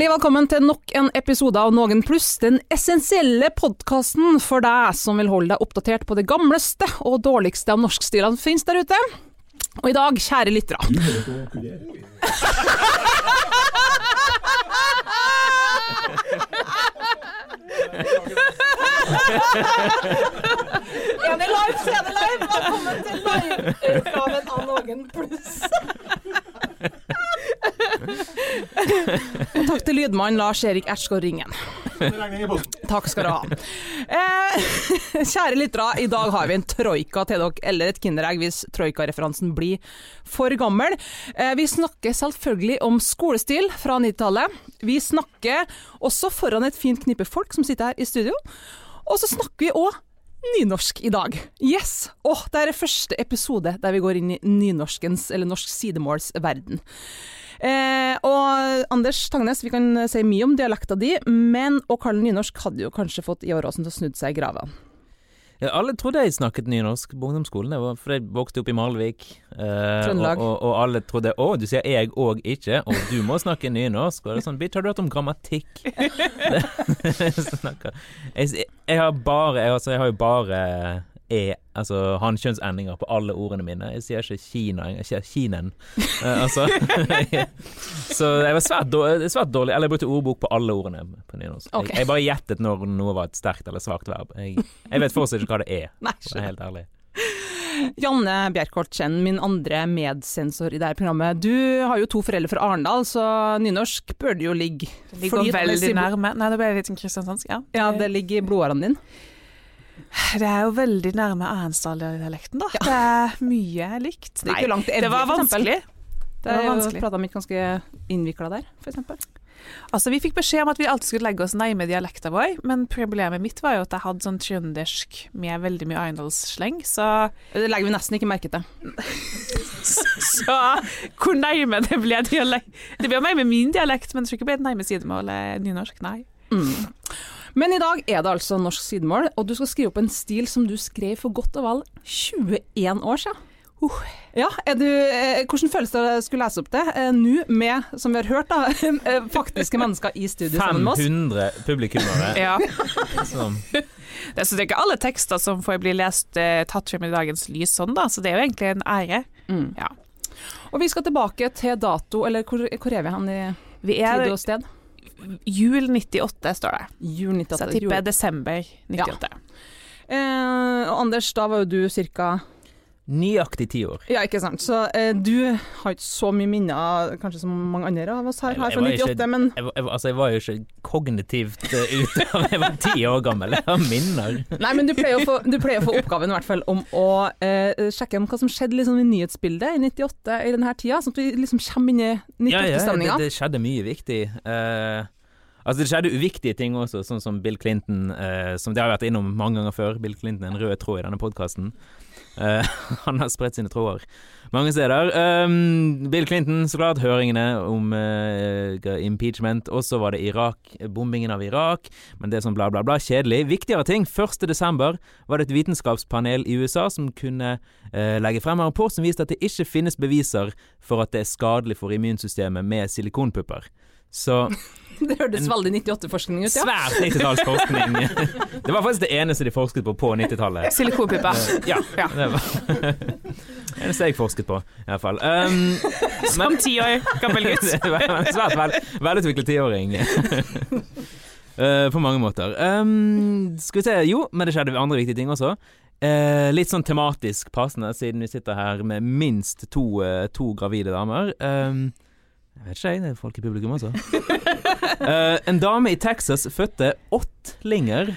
Hjertelig velkommen til nok en episode av Noen pluss, den essensielle podkasten for deg som vil holde deg oppdatert på det gamleste og dårligste av norskstilene som finnes der ute. Og i dag, kjære lyttere. Er det live, så er det live! Velkommen til liveutgaven av Noen pluss. Og takk til lydmann Lars Erik Ertsgaard Ringen. Takk skal du ha. Eh, kjære lyttere, i dag har vi en troika til dere, eller et kinderegg hvis troika-referansen blir for gammel. Eh, vi snakker selvfølgelig om skolestil fra 90-tallet. Vi snakker også foran et fint knippe folk som sitter her i studio. Og så snakker vi òg nynorsk i dag. Yes! Åh, det er første episode der vi går inn i nynorskens, eller norsk sidemåls verden. Eh, og Anders Tangnes, vi kan si mye om dialekta di, men å kalle nynorsk hadde jo kanskje fått Ivar Aasen til å snudd seg i grava. Ja, alle trodde jeg snakket nynorsk på ungdomsskolen, For var jeg vokste opp i Malvik. Eh, Trøndelag. Og, og, og alle trodde 'å, du sier jeg og ikke', og du må snakke nynorsk. Og det er sånn 'bitch, har du hørt om grammatikk'? Jeg, jeg, jeg har bare jeg, altså, jeg har jo bare e, altså hankjønnsendinger på alle ordene mine. Jeg sier ikke Kina, jeg sier Kinen. Uh, altså Så jeg var svært dårlig, svært dårlig Eller jeg brukte ordbok på alle ordene på nynorsk. Okay. Jeg, jeg bare gjettet når noe var et sterkt eller svakt verb. Jeg, jeg vet fortsatt ikke hva det er. Nei, For å være helt ærlig. Janne Bjerkholt Chen, min andre medsensor i dette programmet. Du har jo to foreldre fra Arendal, så nynorsk bør det jo ligge. Det ligger veldig nærme. Nei, det ble litt sånn kristiansandsk. Ja. Ja, det ligger i blodårene dine. Det er jo veldig nærme Arensdal-dialekten, da. Det er mye likt. Det til det var vanskelig. Det var er jo prata mitt ganske innvikla der, f.eks. Altså, Vi fikk beskjed om at vi alltid skulle legge oss nærme dialekta vår, men problemet mitt var jo at jeg hadde sånn trøndersk med veldig mye arendalssleng, så, Det legger vi nesten ikke merke til. så hvor nærme det ble dialekt Det ble jo nærme min dialekt, men jeg tror ikke det ble nærme sidemålet nynorsk, nei. Mm. Men i dag er det altså norsk sidemål, og du skal skrive opp en stil som du skrev for godt og vel 21 år siden. Uh. Ja, er du, eh, Hvordan føles det å skulle lese opp det eh, nå med, som vi har hørt, da, eh, faktiske mennesker i studio sammen med oss? 500 publikummere. Ja. som- Det, er ikke alle tekster som får bli lest eh, tatt frem i dagens lys sånn, da, så det er jo egentlig en ære. Mm. Ja. Og vi skal tilbake til dato, eller hvor, hvor er vi hen i Vi tid er og sted? Jul 98, står det. Jul 98. Så jeg tipper desember 98. Eh, og Anders, da var jo du cirka Nøyaktig ti år. Ja, ikke sant. Så eh, du har ikke så mye minner, kanskje som mange andre av oss her her fra 98, ikke- men Jeg, jeg, altså, jeg var jo ikke kognitivt uh, ute av Jeg var ti år gammel. Jeg har minner. Nei, men du pleier å få, pleier å få oppgaven i hvert fall om å eh, sjekke om hva som skjedde liksom, i nyhetsbildet i 98 i denne tida, sånn at vi liksom kommer inn i Ja, ja, det, det skjedde mye viktig. Uh, altså Det skjedde uviktige ting også, sånn som Bill Clinton, eh, som det har vært innom mange ganger før. Bill Clinton er en rød tråd i denne podkasten. han har spredt sine tråder mange steder. Um, Bill Clinton, så klart. Høringene om uh, impeachment. Og så var det Irak, bombingen av Irak. Men det er sånn bla, bla, bla. Kjedelig. Viktigere ting. 1. desember var det et vitenskapspanel i USA som kunne uh, legge frem en rapport som viste at det ikke finnes beviser for at det er skadelig for immunsystemet med silikonpupper. Så Det hørtes veldig 98-forskning ut, ja. svært 90-tallsforskning. Det var faktisk det eneste de forsket på på 90-tallet. Silikonpipe. Ja, Ja. det var det eneste jeg forsket på, i hvert fall. Um, Som tiår gammel gutt. svært vel, velutviklet tiåring. Uh, på mange måter. Um, skal vi se Jo, men det skjedde andre viktige ting også. Eh, litt sånn tematisk passende, siden vi sitter her med minst to, eh, to gravide damer. Um, jeg vet ikke. Det er folk i publikum også. uh, en dame i Texas fødte åttlinger.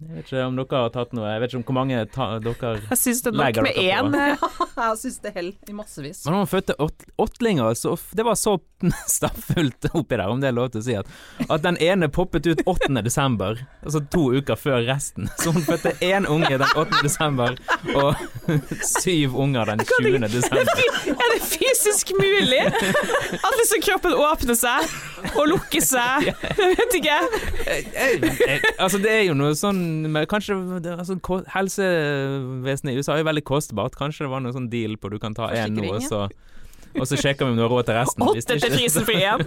Jeg vet ikke om dere har tatt noe Jeg vet ikke om hvor mange ta, dere Jeg syns det er nok Legger med en på. én. Jeg syns det holder i massevis. Men når hun fødte åt, åttlinger, så det var så stappfullt oppi der, om det er lov til å si, at, at den ene poppet ut 8. desember, altså to uker før resten. Så hun fødte én unge den 8. desember, og syv unger den 20. desember. Er det fysisk mulig at liksom kroppen åpner seg og lukker seg? Jeg vet ikke. Eh, Altså, det er jo noe sånn med, Kanskje altså, Helsevesenet i USA er jo veldig kostbart. Kanskje det var noe sånn deal på du kan ta én nå, og så og så sjekker vi om du har råd til resten. Åtte til prisen for én.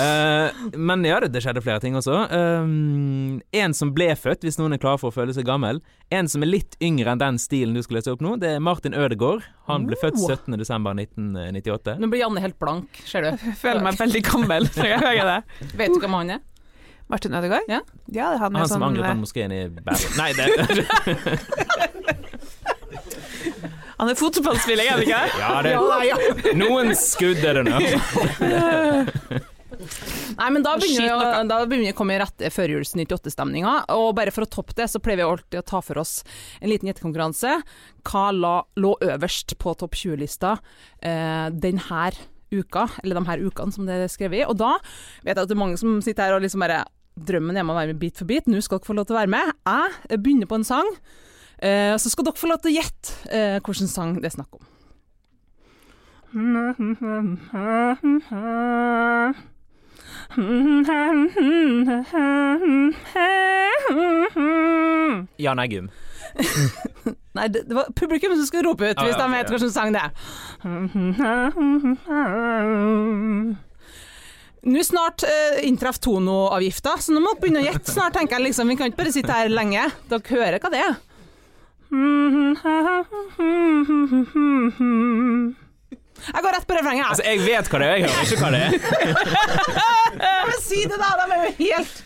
uh, men ja, det, det skjedde flere ting også. Um, en som ble født, hvis noen er klar for å føle seg gammel. En som er litt yngre enn den stilen du skal lese opp nå, det er Martin Ødegaard. Han ble født Oh. 17.12.1998. Nå blir Janne helt blank, ser du. Jeg føler meg veldig gammel når jeg hører det. Vet du hvem han er? Martin Ødegaard? Ja. ja er han, Han som sånn, angrep eh, den moskeen i Bergen. Nei, det Han er fotballspiller, er han ikke det? Ja, det Noen skudd er det nå. Nei, men da begynner, da begynner vi å komme i rette førjuls 98-stemninga. Og bare for å toppe det, så pleier vi alltid å ta for oss en liten gjettekonkurranse. Hva la, lå øverst på topp 20-lista eh, denne uka, eller de her ukene som det er skrevet i. Og da vet jeg at det er mange som sitter her og liksom bare Drømmen er med å være med bit for bit. Nå skal dere få lov til å være med. Jeg begynner på en sang. Eh, så skal dere få lov til å gjette eh, hvilken sang det er snakk om. Jan Eggum. Nei, det, det var publikum som skulle rope ut Ah, hvis ja, de vet hvilken sang det er. Nå snart uh, inntraff Tono-avgifta, så nå må dere begynne å gjette snart, tenker jeg. Liksom. Vi kan ikke bare sitte her lenge. Dere hører hva det er. Jeg går rett på refrenget. Altså, jeg. vet hva det er, jeg hører ikke hva det er. Men si det, da! De er jo helt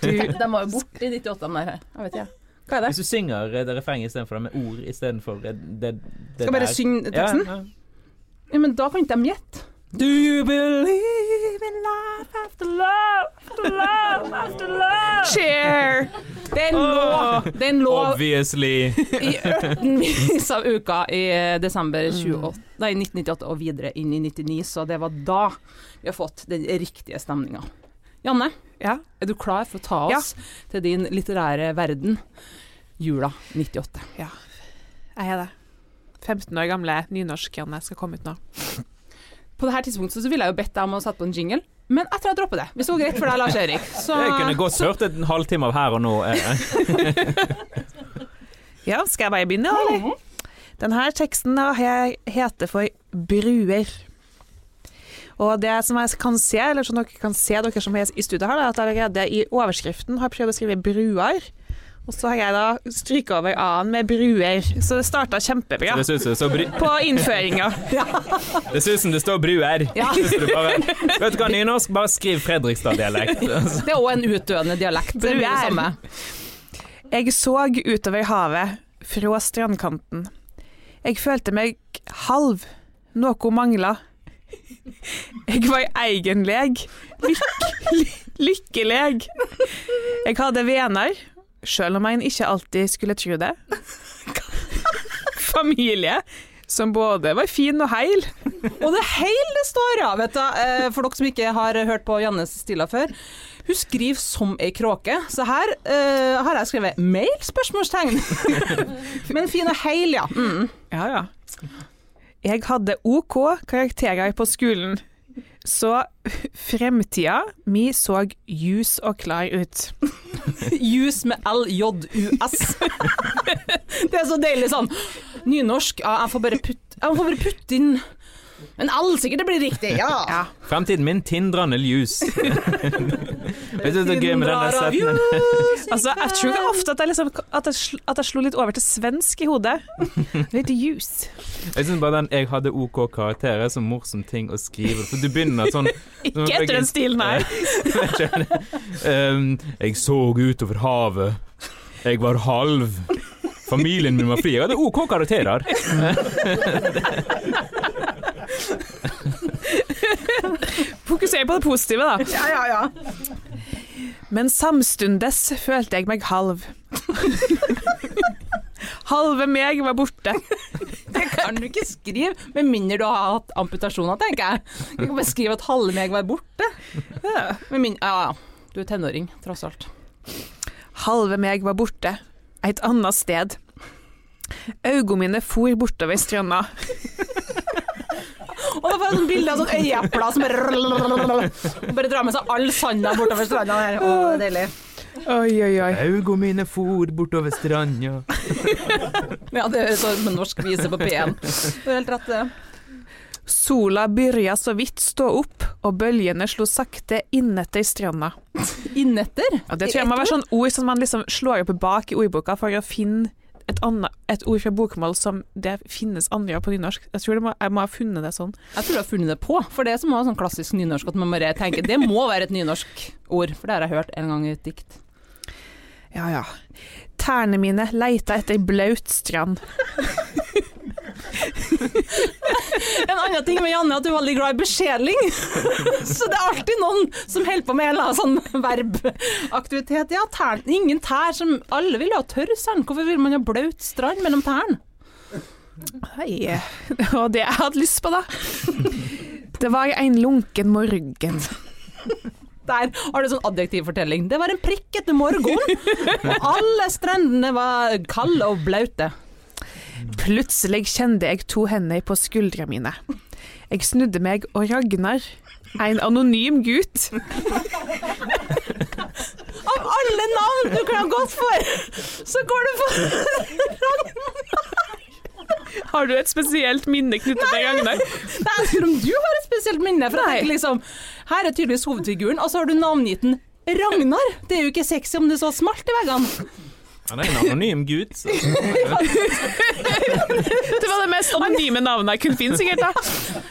du, De var jo borte i 98, de der. Jeg vet ikke. Hva er det? Hvis du synger eh, det refrenget istedenfor det med ord istedenfor det, det, det Skal jeg bare synge teksten? Ja, ja. Ja, men da kan ikke de gjette. Do you believe in life after love, after love, after love? Cheer! Det er en lov, det er en Obviously. i ørtenvis av uka i eh, desember 28, nei, 1998 og videre inn i 99, så det var da vi har fått den riktige stemninga. Janne, Ja. er du klar for å ta oss til din litterære verden? Jula 98. Jeg er det. 15 år gamle nynorsk-Janne skal komme ut nå. På det her tidspunktet så ville jeg jo bedt deg om å sette på en jingle, men jeg tror jeg dropper det. Hvis det går greit for deg, Lars Erik. Så Jeg kunne godt hørt en halvtime av her og nå. eh. Ja, skal jeg bare begynne, eller? Denne teksten da heter for Bruer. Og det som jeg kan se, eller som dere kan se, dere som er i studio her, er at jeg allerede i overskriften har prøvd å skrive bruer. Og så har jeg da stryket over A-en med bruer. Så det starta kjempebra Det på innføringa. det ser ut som det står bruer. Ja. Du bare, vet du hva, nynorsk? Bare skriv Fredrikstad-dialekt. Det er òg en utdøende dialekt. Det blir det samme. Jeg så utover havet fra strandkanten. Jeg følte meg halv. Noe mangla. Jeg var egentlig lyk lykkelig. Jeg hadde venner, sjøl om en ikke alltid skulle tro det. Familie som både var fin og heil. Og det heil det står, ja. Vet du. Eh, For dere som ikke har hørt på Jannes stiller før. Hun skriver som ei kråke, så her uh, har jeg skrevet 'mail?' spørsmålstegn. Men fin og heil, ja. Mm. Ja, ja. Jeg hadde OK karakterer på skolen, så fremtida mi så ljus og klar ut. Ljus med L-J-U-S. Det er så deilig sånn. Nynorsk, ja, jeg får bare putte, jeg får bare putte inn Men all sikkert det blir riktig, ja. Ja. Fremtiden min tindrende ljus. Vet du det er gøy med den setningen? Altså, jeg tror ofte at jeg, liksom, at, jeg sl at jeg slo litt over til svensk i hodet. Litt ljus. Jeg synes bare den 'jeg hadde OK karakter' er så morsom ting å skrive. For du begynner sånn Ikke etter den stilen her. um, Jeg så utover havet. Jeg var halv. Familien min var fri. Jeg hadde OK karakterer. Fokuser på det positive, da. Ja, ja, ja. Men samstundes følte jeg meg halv. Halve meg var borte. Det kan du ikke skrive, med mindre du har hatt amputasjoner, tenker jeg. Du kan bare skrive at halve meg var borte. Ja, med min, ja, ja. Du er tenåring, tross alt. Halve meg var borte. Et annet sted. Øynene mine for bortover stranda. Og da får jeg sånn bilde av sånn øyeepler som bare bare drar med seg all sanda bortover stranda her. Å, deilig. Oi, oi, oi. Augo mine for bortover stranda. Ja, det er sånn en norsk vise på P1. Du har helt rett, det. Sola byrja så vidt stå opp, og bølgene slo sakte innetter stranda. Innetter? Ja, det tror jeg må være sånn ord som man liksom slår opp bak i ordboka for å finne et, annet, et ord fra bokmål som det finnes andre på nynorsk. Jeg tror må, jeg må ha funnet det sånn. Jeg tror du har funnet det på, for det er som sånn klassisk nynorsk at man bare tenker det må være et nynorsk ord, for det har jeg hørt en gang i et dikt. Ja ja. Tærne mine leita etter blaut strand. En annen ting med Janne er at du er veldig glad i beskjedling. Så det er alltid noen som holder på med en eller annen sånn verbaktivitet. Ja, tær, ingen tær som Alle vil jo ha tørr sand. Hvorfor vil man ha blaut strand mellom tærne? Hei. Og det jeg hadde lyst på, da. Det var en lunken morgen. Der har du sånn adjektivfortelling. Det var en prikk etter morgenen, og alle strendene var kalde og blaute. Plutselig kjente jeg to hender på skuldra mine. Jeg snudde meg, og Ragnar, en anonym gutt Av alle navn du kunne ha gått for, så går du for Ragnar! Har du et spesielt minne knyttet til Ragnar? Nei, jeg spør om du har et spesielt minne. For jeg liksom, Her er tydeligvis hovedfiguren, og så har du navngitt den Ragnar. Det er jo ikke sexy om det er så smalt i veggene. Han er en anonym gutt. Så. Det var det mest anonyme navnet jeg kunne finne, sikkert. da.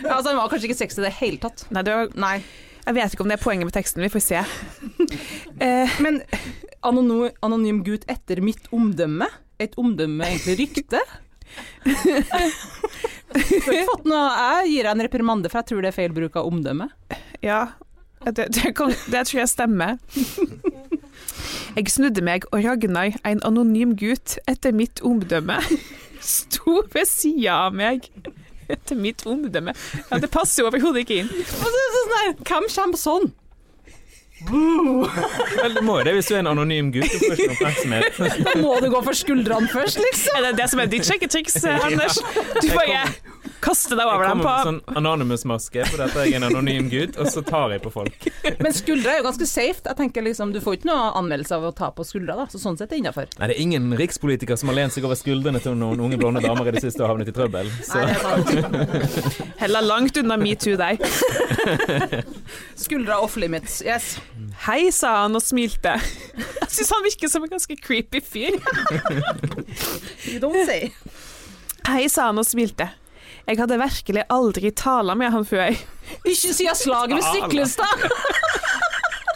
Ja, altså, Han var kanskje ikke sexy i det hele tatt. Nei, det var, Nei. jeg vet ikke om det er poenget med teksten, vi får se. Eh, Men anonym, anonym gutt etter mitt omdømme? Et omdømme egentlig rykte? Du har fått noe Jeg gir deg en reprimande, for jeg tror det er feil bruk av omdømme. ja, det, det, kan, det tror jeg stemmer. Jeg snudde meg, og Ragnar, en anonym gutt etter mitt omdømme, sto ved sida av meg. Etter mitt omdømme. Ja, det passer jo overhodet ikke inn. Og så, så, sånn Hvem kommer sånn? Vel, det må det hvis du er en anonym gutt. Du får ikke oppmerksomhet. Da må du gå for skuldrene først, liksom. Er det det som er ditt sjekketriks, Anders? Du bare kaster deg over dem på Jeg kommer med sånn Anonymous-maske fordi at jeg er en anonym gutt, og så tar jeg på folk. Men skuldre er jo ganske safe. Jeg tenker liksom, Du får ikke noe anmeldelse av å ta på skuldra, da. Så sånn sett er det innafor. Nei, det er ingen rikspolitiker som har lent seg over skuldrene til noen unge blonde damer i det siste og havnet i trøbbel. Så Heller langt unna metoo deg. Skuldra off limits. Yes. Hei, sa han og smilte. Jeg syns han virker som en ganske creepy fyr. You don't say. Hei, sa han og smilte. Jeg hadde virkelig aldri tala med han før. Ikke siden slaget ved Stiklestad!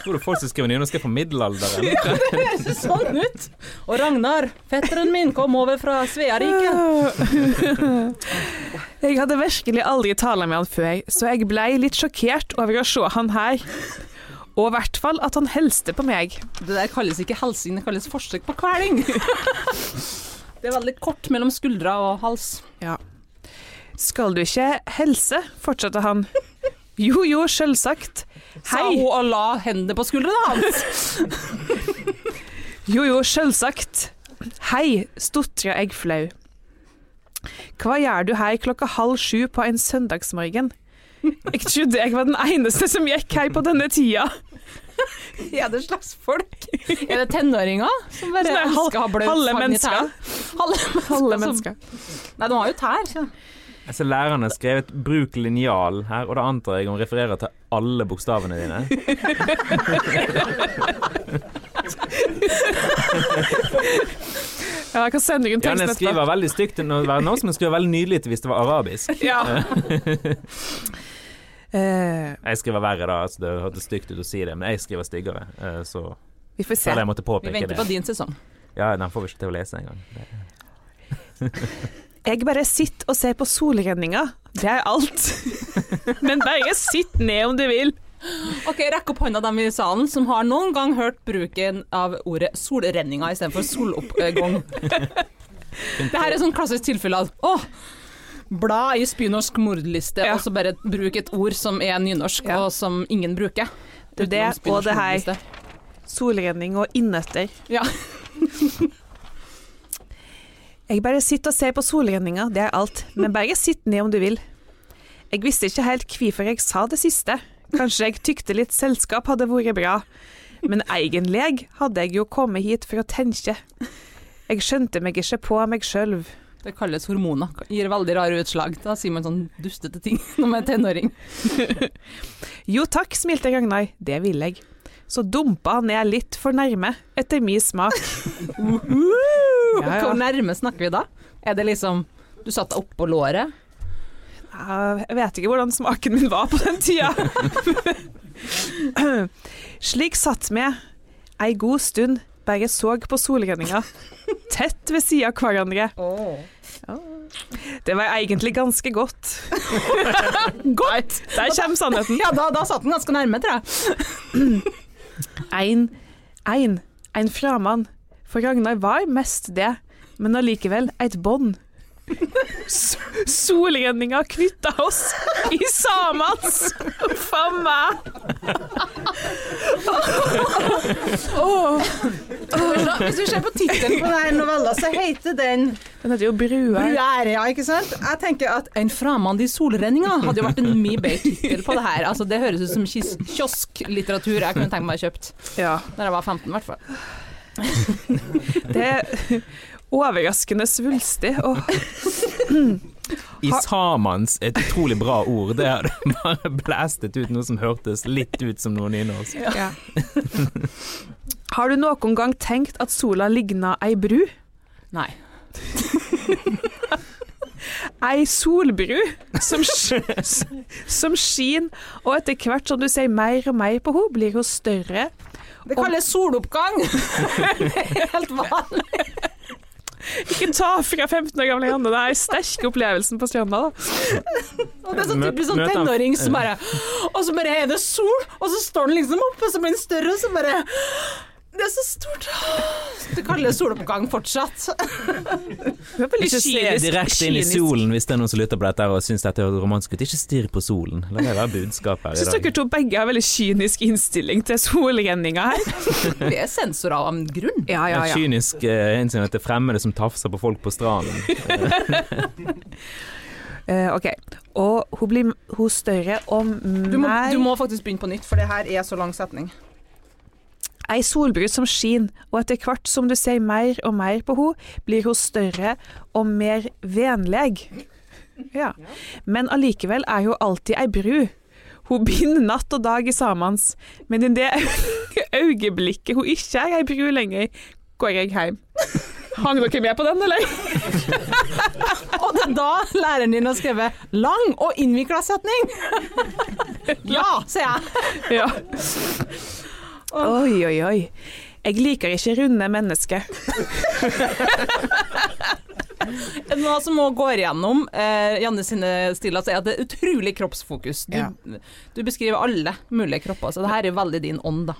tror du folk som skriver nynorsk er på middelalderen? Det høres sånn ut. Og Ragnar, fetteren min, kom over fra Sveariket. Jeg hadde virkelig aldri tala med han før, så jeg blei litt sjokkert over å se han her. Og i hvert fall at han helste på meg. Det der kalles ikke helsing, det kalles forsøk på kveling. Det er veldig kort mellom skuldra og hals. Ja. Skal du ikke helse? fortsatte han. Jo jo, sjølsagt. Sa hun og la hendene på skuldrene hans. Jo jo, sjølsagt. Hei, stotra jeg flau. Hva gjør du her klokka halv sju på en søndagsmorgen? Jeg trodde jeg var den eneste som gikk her på denne tida. Er det slags folk? Er det tenåringer som bare Sånn er elsker å ha bløt halve fang i mennesker. tær? Halve mennesker. Alle som- mennesker. Nei, de har jo tær. Så. Jeg ser læreren har skrevet 'bruk linjal' her, og da antar jeg hun refererer til alle bokstavene dine. Ja, sende deg en Ja, tekst den skriver veldig stygt til noe, nå som den skriver veldig nydelig til hvis det var arabisk. Ja. Eh, Jeg skriver verre da, altså det hørtes stygt ut å si det, men jeg skriver styggere, Uh, så vi får se. føler jeg måtte Vi venter det. på din sesong. Ja, den får vi ikke til å lese engang. Jeg bare sitter og ser på solrenninga. Det er alt. Men bare sitt ned om du vil. Ok, Rekk opp hånda dem i salen som har noen gang hørt bruken av ordet solrenninga istedenfor soloppgang. Det her er sånn klassisk tilfelle av å, bla i spynorsk mordliste, Ja. og så bare bruk et ord som er nynorsk, Ja. og som ingen bruker. Det det, og det her. mordliste. Solrenning og innøtter. Ja. Jeg bare sitter og ser på solrenninga, det er alt. Men bare sitt ned om du vil. Jeg visste ikke helt hvorfor jeg sa det siste. Kanskje jeg tykte litt selskap hadde vært bra. Men egentlig hadde jeg jo kommet hit for å tenke. Jeg skjønte meg ikke på meg sjøl. Det kalles hormoner. Gir veldig rare utslag. Da sier man sånn dustete ting når man er tenåring. Jo takk, smilte Ragnar, det vil jeg. Så dumpa han ned litt for nærme, etter min smak. Ja, ja. Hvor nærme snakker vi da? Er det liksom Du satt deg oppå låret? Jeg vet ikke hvordan smaken min var på den tida. Slik satt vi ei god stund, bare så på solrenninga, tett ved sida av hverandre. Det var egentlig ganske godt. godt! Der kommer sannheten. Ja, da, da satt den ganske nærme, tror jeg. Ein, ein, ein framann. For Ragnar var mest det, men allikevel et bånd. S- Solrenninga knytta oss i samans. Uff a meg. Hvis du ser på tittelen på denne novella, så heter den Den heter jo Bruer. Bruer ja, ikke sant? Jeg tenker at En framann i solrenninga hadde jo vært en mye bedre tittel på det her. Altså, det høres ut som kiosklitteratur jeg kunne tenkt meg å kjøpt Ja. da jeg var 15, i hvert fall. Det overraskende svulstig. Og I samans et utrolig bra ord. Det hadde bare blæstet ut noe som hørtes litt ut som noe nynorsk. Ja. Har du noen gang tenkt at sola ligna ei bru? Nei. Ei solbru som, som skin, og etter hvert som du sier mer og mer på henne, blir hun større. Det kalles soloppgang! Helt vanlig. Ikke ta fra 15 år gamle Janne, det er sterke opplevelsen på stranda. da. Og det er sånn typisk sånn tenåring som bare Og så bare er det sol, og så står den liksom oppe, og så blir den større, og så bare Det er så stort. Det kalles soloppgang fortsatt. Ikke se direkte inn i solen hvis det er noen som lytter på dette og syns dette høres romantisk ut. Ikke stirr på solen. La det være budskapet her i dag. syns dere to begge har veldig kynisk innstilling til solrenninga her. Vi er sensorer av en grunn. Ja, ja, ja. kynisk eh, hensyn til fremmede som tafser på folk på stranden. Uh, ok. Og hun blir hun større og Du må, du må faktisk begynne på nytt, for det her er så lang setning. Ei solbrud som skin, og etter hvert som du ser mer og mer på henne, blir hun større og mer vennlig. Ja. Men allikevel er hun alltid ei bru. Hun binder natt og dag i samans, men i det øyeblikket hun ikke er ei bru lenger, går jeg hjem. Hang dere med på den, eller? Og det er da læreren din har skrevet 'lang og innvikla setning'. ja, sier jeg. Ja. Oi, oi, oi. Jeg liker ikke runde mennesker. Er Noe som må gå igjennom eh, Janne sine stiler, så er at det er utrolig kroppsfokus. Du, Ja. du beskriver alle mulige kropper, så det her er veldig din ånd, da.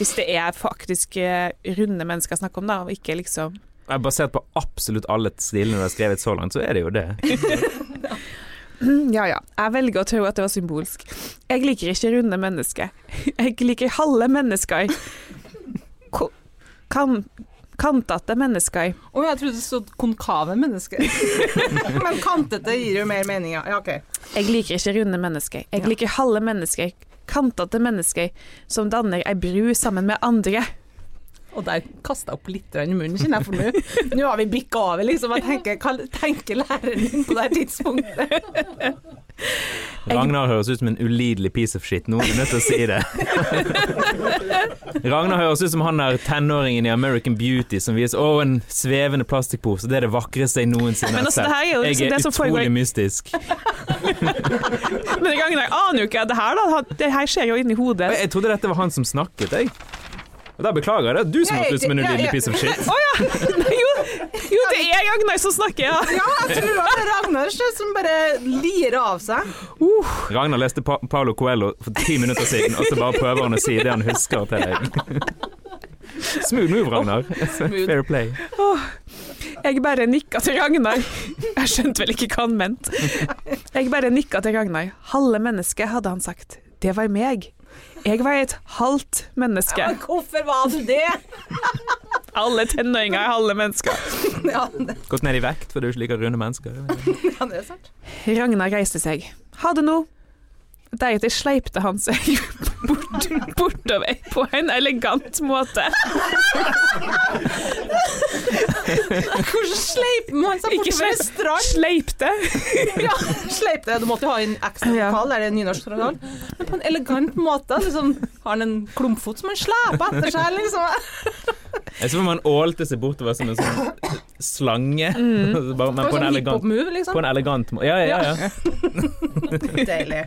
Hvis det er faktisk eh, runde mennesker jeg snakker om, da, og ikke liksom Basert på absolutt alle stilene du har skrevet så langt, så er det jo det. Ja ja, jeg velger å tro at det var symbolsk. Jeg liker ikke runde mennesker. Jeg liker halve mennesker. Ko- Kan, kantete mennesker. Å, jeg trodde det stod konkave mennesker. Men kantete gir jo mer mening, ja. ja ok. Jeg liker ikke runde mennesker. Jeg liker halve mennesker. Kantete mennesker som danner ei bru sammen med andre. Og der kasta jeg opp litt i munnen, kjenner jeg, for nå Nå har vi bikka over, liksom. Jeg tenker, hva tenker læreren din på det tidspunktet? Ragnar høres ut som en ulidelig piece of shit. Noen er nødt til å si det. Ragnar høres ut som han der tenåringen i American Beauty som viser Å, en svevende plastikkpose. Det er det vakreste jeg noensinne har altså, sett. er liksom Jeg er utrolig mystisk. Men Ragnar aner jo ikke det her, da. Det her skjer jo inni hodet. Jeg trodde dette var han som snakket, jeg. Og da beklager jeg. Det er du som høres ut som en ulidelig piece of shit. Å ja! Jo, jo, det er Ragnar som snakker, ja. Ja, jeg tror det er Ragnar som bare lirer av seg. Ragnar leste pa Paulo Coelho for ti minutter siden, og så bare prøver han å si det han husker til deg. Smooth move, Ragnar. Fair play. Jeg bare nikka til Ragnar. Jeg skjønte vel ikke hva han mente. Jeg bare nikka til Ragnar. Halve mennesket, hadde han sagt. Det var meg. Jeg var et halvt menneske. Men hvorfor var du det? Alle tenåringer er halve mennesker. Ja, det, Gått ned i vekt for du ikke liker runde mennesker. ja, det er sant. Ragnar reiste seg. Ha det nå. Deretter sleipte han seg bort, bortover på en elegant måte. Hvordan sleip man seg bortover en strand? Sleipte. Ja, sleipte. Du måtte jo ha en ekstra Ja. vokal, er det nynorsk vokal? Men på en elegant måte. Liksom, har han en klumpfot som han sleper etter seg, liksom? Jeg tror man ålte seg bortover som en sånn slange. Mm. Bare, men På en sånn elegant, move, liksom. på en elegant måte. Ja, ja, ja. Deilig.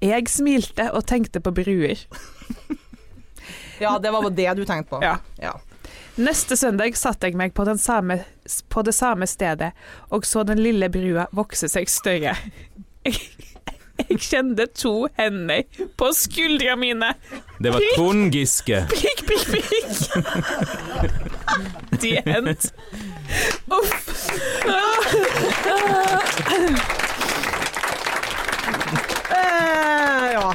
Jeg smilte og tenkte på bruer. Ja, det var det du tenkte på. Ja. Ja. Neste søndag satte jeg meg på, den samme, på det samme stedet og så den lille brua vokse seg større. Jeg, jeg kjente to hender på skuldra mine. Det var Trond Giske. Prikk, prikk, prikk. De endte hendt. Uff. Ja.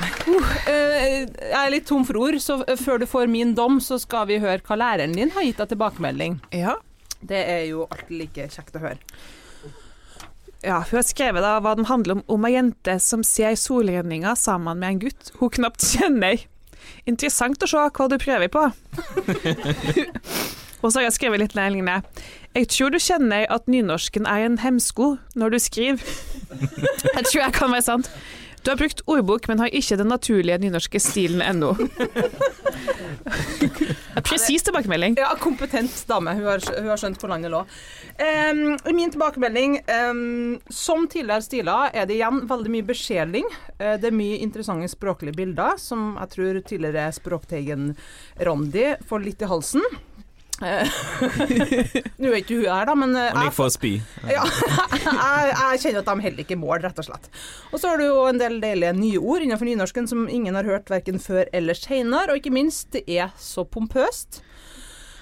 Eh, jeg er litt tom for ord, så eh, før du får min dom, så skal vi høre hva læreren din har gitt deg tilbakemelding. Ja. Det er jo alltid like kjekt å høre. Ja, hun har skrevet da hva den handler om om ei jente som ser solrenninga sammen med en gutt hun knapt kjenner. Interessant å se hva du prøver på. Og så har jeg skrevet litt lignende. Jeg tror du kjenner at nynorsken er en hemsko når du skriver. Jeg tror jeg kan være sant. Du har brukt ordbok, men har ikke den naturlige nynorske stilen ennå. Presis tilbakemelding. Ja, kompetent dame. Hun har, hun har skjønt hvor landet lå. Um, min tilbakemelding um, Som tidligere stiler er det igjen veldig mye beskjedling. Uh, det er mye interessante språklige bilder, som jeg tror tidligere språkteigen Randi får litt i halsen. Eh, Nå er ikke hun her, da, men Hun Han gikk for å spy. ja, jeg, jeg kjenner at de heller ikke mål, rett og slett. Og så har du jo en del deilige nye ord innenfor nynorsken som ingen har hørt verken før eller seinere, og ikke minst, det er så pompøst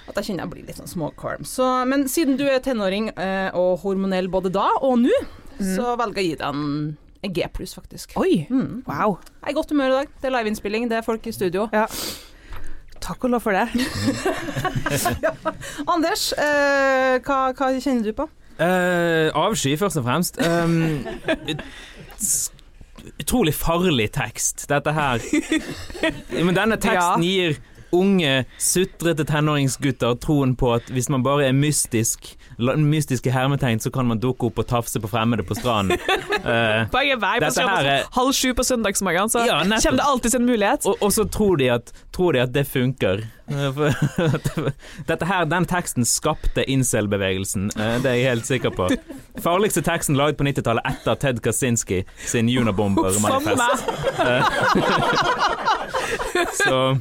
at jeg kjenner jeg blir litt sånn småkvalm. Så, men siden du er tenåring eh, og hormonell både da og nå, så velger jeg å gi deg en, en G pluss, faktisk. Oi, Mm. wow. Jeg er i godt humør i dag. Det er liveinnspilling, det er folk i studio. Ja. Takk og lov for det. Anders, eh, hva, hva kjenner du på? Eh, avsky, først og fremst. Um, utrolig farlig tekst, dette her. Men denne teksten gir unge, sutrete tenåringsgutter troen på at hvis man bare er mystisk, mystiske hermetegn, så kan man dukke opp og tafse på fremmede på stranden. Eh, Bare vei. på her er- halv sju på søndagsmorgen, så Ja, kommer det alltid en mulighet. og, og så tror de at, tror de at det funker. Eh, Dette her, Den teksten skapte incel-bevegelsen, eh, det er jeg helt sikker på. Farligste teksten laget på 90-tallet etter Ted Kaczynski sin Unabomber-manifest. Så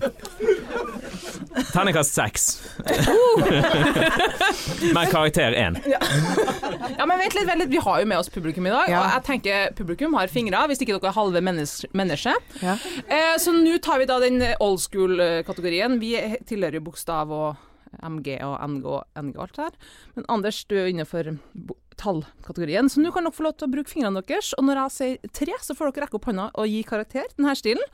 Terningkast seks. Men karakter én. Ja, men vent litt, vent litt, vi har jo med oss publikum i dag, Ja. og jeg tenker publikum har fingre, hvis ikke dere er halve menneske. menneske. Ja. Eh, så nå tar vi da den old school-kategorien. Vi tilhører jo bokstav og MG og NG og NG og alt det her. Men Anders, du er jo innenfor tallkategorien, så nå kan dere få lov til å bruke fingrene deres. Og når jeg sier tre, så får dere rekke opp hånda og gi karakter til denne stilen.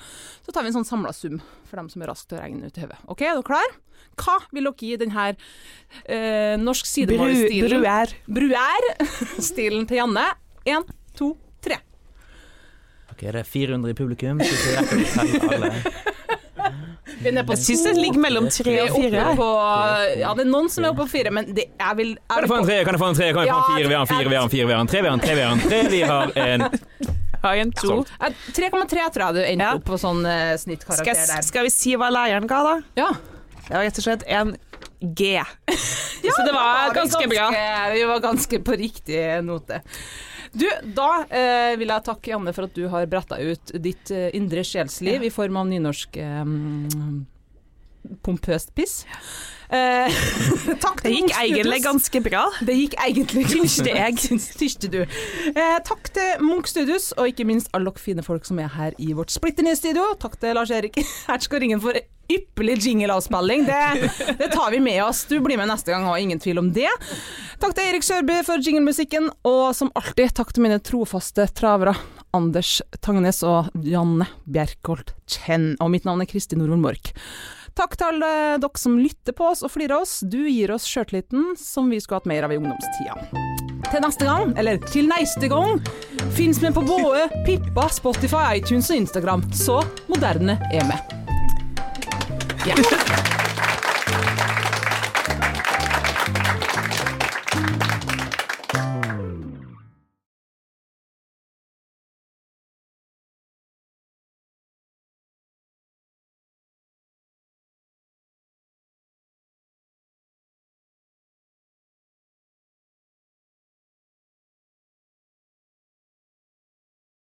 Så tar vi en sånn samla sum for dem som er raskt til å regne ut i hodet. OK, er dere klare? Hva vil dere gi denne eh, norsk Bru, sidemålstilen? bruer. Bruer-stilen til Janne. Én, to, tre. Ok, det er 400 i publikum, så vi rekker å telle alle. Vi er nede på Jeg syns det ligger mellom tre og fire. på Ja, det er noen som er oppe på fire, men det, jeg vil Kan jeg få en tre? Kan jeg få en tre? Kan jeg få en Ja, fire? Vi har en fire, vi har en fire, vi har en tre, vi har en tre, vi har en tre, vi har en Har en to? Eh, 3,3 tror jeg du endte Ja. opp på sånn uh, snittkarakter skal, der. skal vi si hva leieren ga, da? Ja. Det var rett og slett en G. så det var, var ganske, ganske bra. Vi var ganske på riktig note. Du, da eh, vil jeg takke Janne for at du har bretta ut ditt eh, indre sjelsliv i form av nynorsk eh, pompøst piss. Eh, takk Det gikk egentlig ganske bra. Det gikk egentlig Tynste jeg. Tynste du. Eh, takk til Munch Studios, og ikke minst alle dere fine folk som er her i vårt splitter nye studio. Takk til Lars-Erik Hertzgaard-Ringen for ypperlig jingle-avspilling. Det, det tar vi med oss. Du blir med neste gang, og ingen tvil om det. Takk til Erik Sørbø for jinglemusikken, og som alltid, takk til mine trofaste travere. Anders Tangnes og Janne Bjerkholt Chen. Og mitt navn er Kristin Norvoll Mork. Takk til alle dere som lytter på oss og flirer oss. Du gir oss sjøltilliten som vi skulle hatt mer av i ungdomstida. Til neste gang, eller til neste gang, fins vi på både Pippa, Spotify, iTunes og Instagram. Så moderne er vi. Ja.